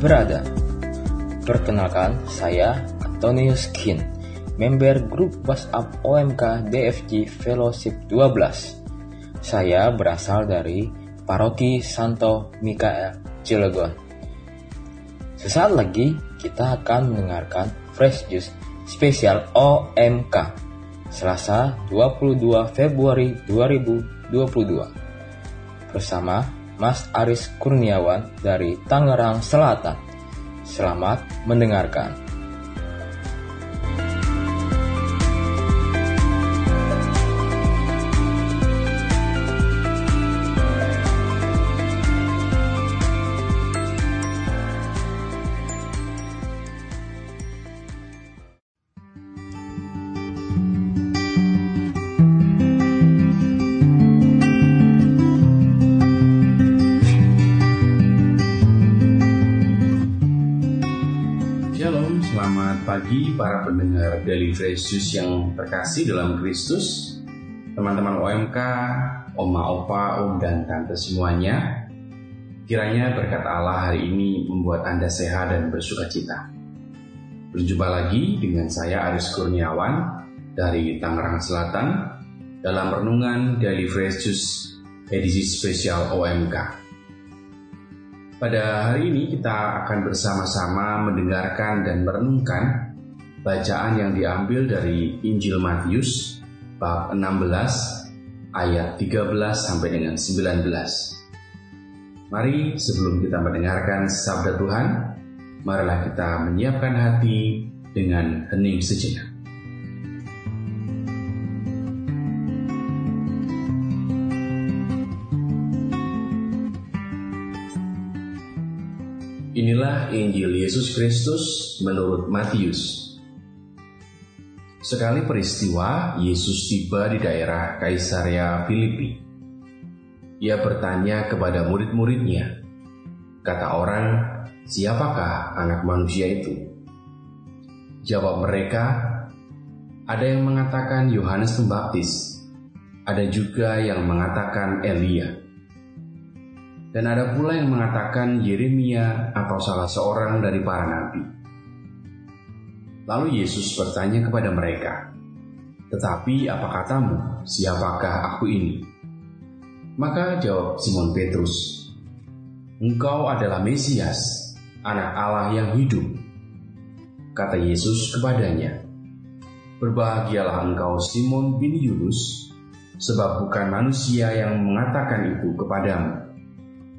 berada. Perkenalkan, saya Antonius Kin, member grup WhatsApp OMK DFG Fellowship 12. Saya berasal dari Paroki Santo Mikael, Cilegon. Sesaat lagi kita akan mendengarkan Fresh Juice spesial OMK Selasa 22 Februari 2022 bersama Mas Aris Kurniawan dari Tangerang Selatan. Selamat mendengarkan. Pagi para pendengar Daily Fresh yang terkasih dalam Kristus Teman-teman OMK, Oma, Opa, Om, dan Tante semuanya Kiranya berkat Allah hari ini membuat Anda sehat dan bersuka cita Berjumpa lagi dengan saya Aris Kurniawan dari Tangerang Selatan dalam renungan Daily Fresh edisi spesial OMK. Pada hari ini kita akan bersama-sama mendengarkan dan merenungkan bacaan yang diambil dari Injil Matius bab 16 ayat 13 sampai dengan 19. Mari sebelum kita mendengarkan sabda Tuhan, marilah kita menyiapkan hati dengan hening sejenak. Inilah Injil Yesus Kristus menurut Matius. Sekali peristiwa, Yesus tiba di daerah Kaisaria Filipi. Ia bertanya kepada murid-muridnya, kata orang, siapakah anak manusia itu? Jawab mereka, ada yang mengatakan Yohanes Pembaptis, ada juga yang mengatakan Elia, dan ada pula yang mengatakan Yeremia atau salah seorang dari para nabi. Lalu Yesus bertanya kepada mereka, "Tetapi apa katamu? Siapakah aku ini?" Maka jawab Simon Petrus, "Engkau adalah Mesias, Anak Allah yang hidup." Kata Yesus kepadanya, "Berbahagialah engkau Simon bin Yunus, sebab bukan manusia yang mengatakan itu kepadamu,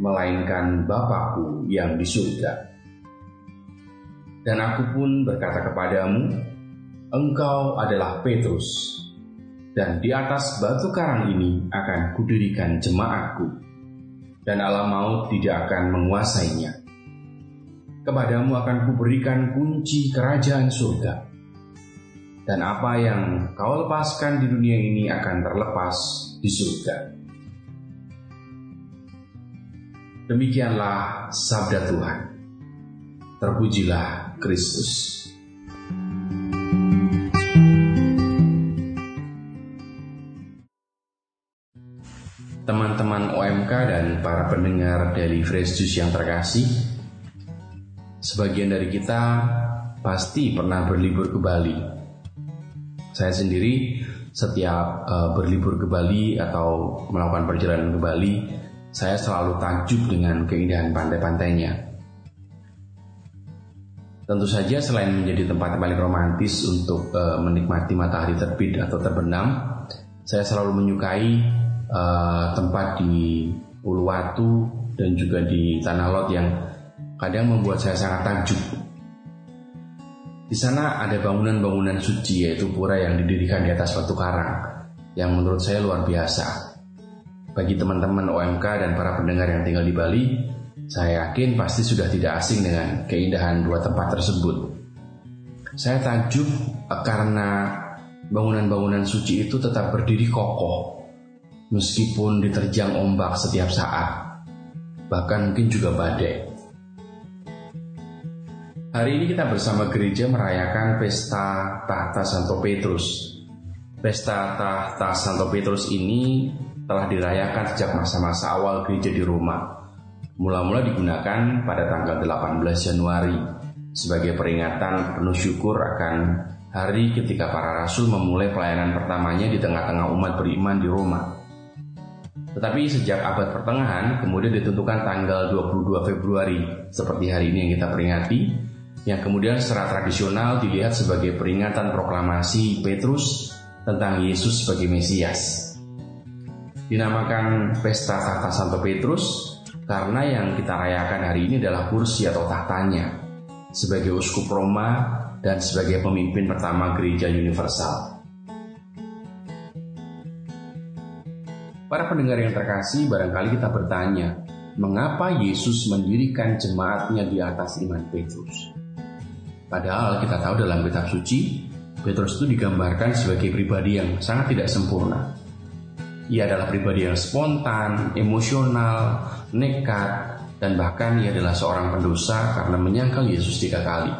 melainkan Bapakku yang di surga. Dan aku pun berkata kepadamu, engkau adalah Petrus, dan di atas batu karang ini akan kudirikan jemaatku, dan alam maut tidak akan menguasainya. Kepadamu akan kuberikan kunci kerajaan surga. Dan apa yang kau lepaskan di dunia ini akan terlepas di surga. Demikianlah sabda Tuhan. Terpujilah Kristus. Teman-teman OMK dan para pendengar Daily Fresh Juice yang terkasih, sebagian dari kita pasti pernah berlibur ke Bali. Saya sendiri setiap uh, berlibur ke Bali atau melakukan perjalanan ke Bali, saya selalu takjub dengan keindahan pantai-pantainya. Tentu saja selain menjadi tempat yang paling romantis untuk uh, menikmati matahari terbit atau terbenam, saya selalu menyukai uh, tempat di Uluwatu dan juga di Tanah Lot yang kadang membuat saya sangat takjub. Di sana ada bangunan-bangunan suci yaitu pura yang didirikan di atas batu karang yang menurut saya luar biasa. Bagi teman-teman OMK dan para pendengar yang tinggal di Bali, saya yakin pasti sudah tidak asing dengan keindahan dua tempat tersebut. Saya takjub karena bangunan-bangunan suci itu tetap berdiri kokoh, meskipun diterjang ombak setiap saat, bahkan mungkin juga badai. Hari ini kita bersama gereja merayakan pesta tahta Santo Petrus. Pesta tahta Santo Petrus ini telah dirayakan sejak masa-masa awal gereja di Roma mula-mula digunakan pada tanggal 18 Januari sebagai peringatan penuh syukur akan hari ketika para rasul memulai pelayanan pertamanya di tengah-tengah umat beriman di Roma. Tetapi sejak abad pertengahan kemudian ditentukan tanggal 22 Februari seperti hari ini yang kita peringati yang kemudian secara tradisional dilihat sebagai peringatan proklamasi Petrus tentang Yesus sebagai Mesias. Dinamakan Pesta Tahta Santo Petrus karena yang kita rayakan hari ini adalah kursi atau tahtanya sebagai uskup Roma dan sebagai pemimpin pertama gereja universal. Para pendengar yang terkasih, barangkali kita bertanya, mengapa Yesus mendirikan jemaatnya di atas iman Petrus? Padahal kita tahu dalam kitab suci, Petrus itu digambarkan sebagai pribadi yang sangat tidak sempurna. Ia adalah pribadi yang spontan, emosional, nekat, dan bahkan ia adalah seorang pendosa karena menyangkal Yesus tiga kali.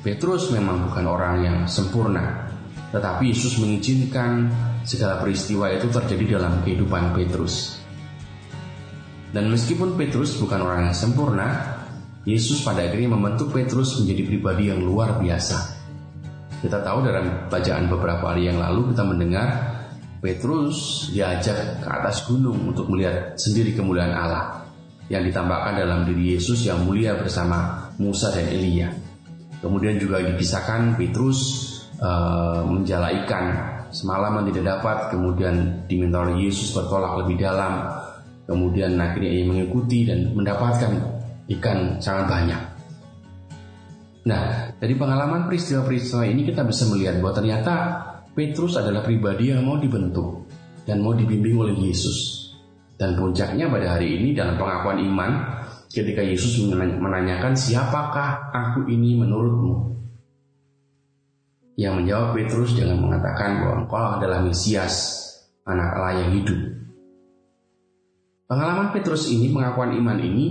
Petrus memang bukan orang yang sempurna, tetapi Yesus mengizinkan segala peristiwa itu terjadi dalam kehidupan Petrus. Dan meskipun Petrus bukan orang yang sempurna, Yesus pada akhirnya membentuk Petrus menjadi pribadi yang luar biasa. Kita tahu dalam bacaan beberapa hari yang lalu kita mendengar Petrus diajak ke atas gunung untuk melihat sendiri kemuliaan Allah yang ditambahkan dalam diri Yesus yang mulia bersama Musa dan Elia. Kemudian juga dipisahkan Petrus uh, menjala ikan semalaman tidak dapat, kemudian diminta oleh Yesus bertolak lebih dalam, kemudian akhirnya ia mengikuti dan mendapatkan ikan sangat banyak. Nah, dari pengalaman peristiwa-peristiwa ini kita bisa melihat bahwa ternyata Petrus adalah pribadi yang mau dibentuk dan mau dibimbing oleh Yesus. Dan puncaknya pada hari ini dalam pengakuan iman ketika Yesus menanyakan siapakah aku ini menurutmu? Yang menjawab Petrus dengan mengatakan bahwa engkau adalah Mesias, anak Allah yang hidup. Pengalaman Petrus ini, pengakuan iman ini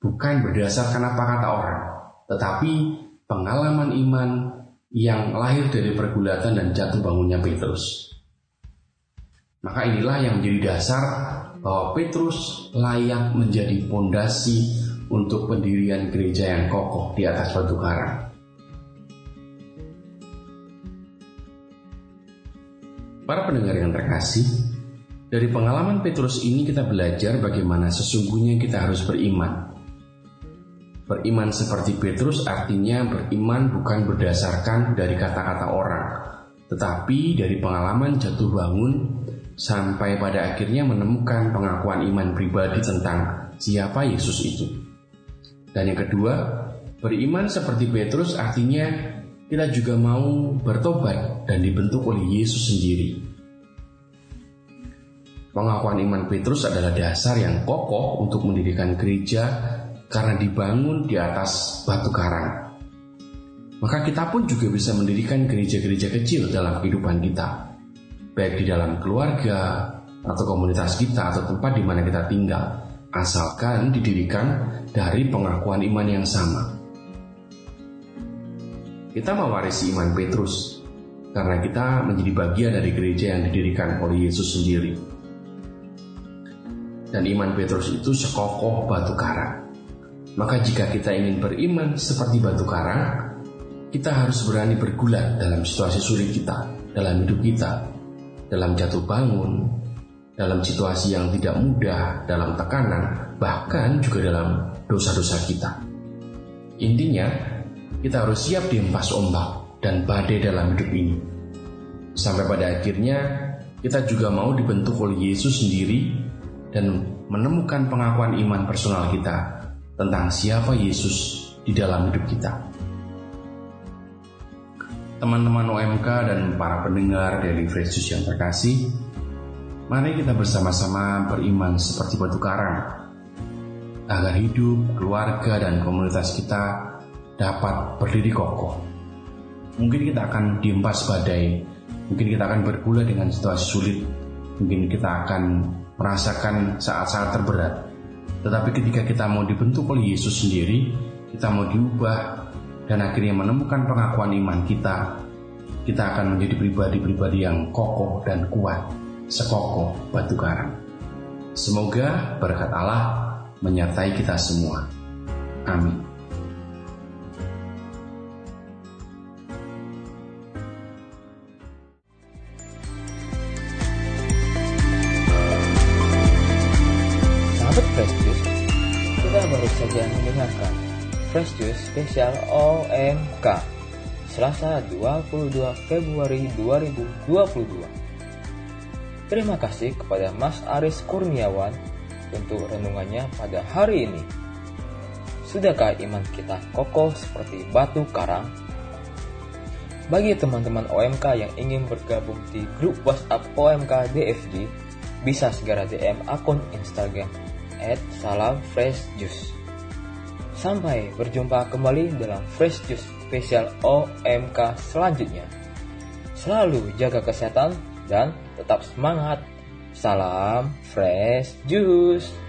bukan berdasarkan apa kata orang, tetapi pengalaman iman yang lahir dari pergulatan dan jatuh bangunnya Petrus. Maka inilah yang menjadi dasar bahwa Petrus layak menjadi pondasi untuk pendirian gereja yang kokoh di atas batu karang. Para pendengar yang terkasih, dari pengalaman Petrus ini kita belajar bagaimana sesungguhnya kita harus beriman Beriman seperti Petrus artinya beriman bukan berdasarkan dari kata-kata orang, tetapi dari pengalaman jatuh bangun sampai pada akhirnya menemukan pengakuan iman pribadi tentang siapa Yesus itu. Dan yang kedua, beriman seperti Petrus artinya kita juga mau bertobat dan dibentuk oleh Yesus sendiri. Pengakuan iman Petrus adalah dasar yang kokoh untuk mendirikan gereja karena dibangun di atas batu karang. Maka kita pun juga bisa mendirikan gereja-gereja kecil dalam kehidupan kita, baik di dalam keluarga atau komunitas kita atau tempat di mana kita tinggal, asalkan didirikan dari pengakuan iman yang sama. Kita mewarisi iman Petrus karena kita menjadi bagian dari gereja yang didirikan oleh Yesus sendiri. Dan iman Petrus itu sekokoh batu karang. Maka jika kita ingin beriman seperti batu karang, kita harus berani bergulat dalam situasi sulit kita, dalam hidup kita, dalam jatuh bangun, dalam situasi yang tidak mudah, dalam tekanan, bahkan juga dalam dosa-dosa kita. Intinya, kita harus siap diempas ombak dan badai dalam hidup ini. Sampai pada akhirnya, kita juga mau dibentuk oleh Yesus sendiri dan menemukan pengakuan iman personal kita tentang siapa Yesus di dalam hidup kita. Teman-teman OMK dan para pendengar dari Yesus yang terkasih, mari kita bersama-sama beriman seperti batu karang, agar hidup, keluarga, dan komunitas kita dapat berdiri kokoh. Mungkin kita akan diempas badai, mungkin kita akan bergula dengan situasi sulit, mungkin kita akan merasakan saat-saat terberat, tetapi ketika kita mau dibentuk oleh Yesus sendiri, kita mau diubah dan akhirnya menemukan pengakuan iman kita, kita akan menjadi pribadi-pribadi yang kokoh dan kuat, sekokoh batu karang. Semoga berkat Allah menyertai kita semua. Amin. Fresh Juice, kita baru saja mendengarkan Fresh Juice spesial OMK Selasa 22 Februari 2022. Terima kasih kepada Mas Aris Kurniawan untuk renungannya pada hari ini. Sudahkah iman kita kokoh seperti batu karang? Bagi teman-teman OMK yang ingin bergabung di grup WhatsApp OMK DFG, bisa segera DM akun Instagram at salam fresh juice. Sampai berjumpa kembali dalam Fresh Juice spesial OMK selanjutnya. Selalu jaga kesehatan dan tetap semangat. Salam Fresh Juice.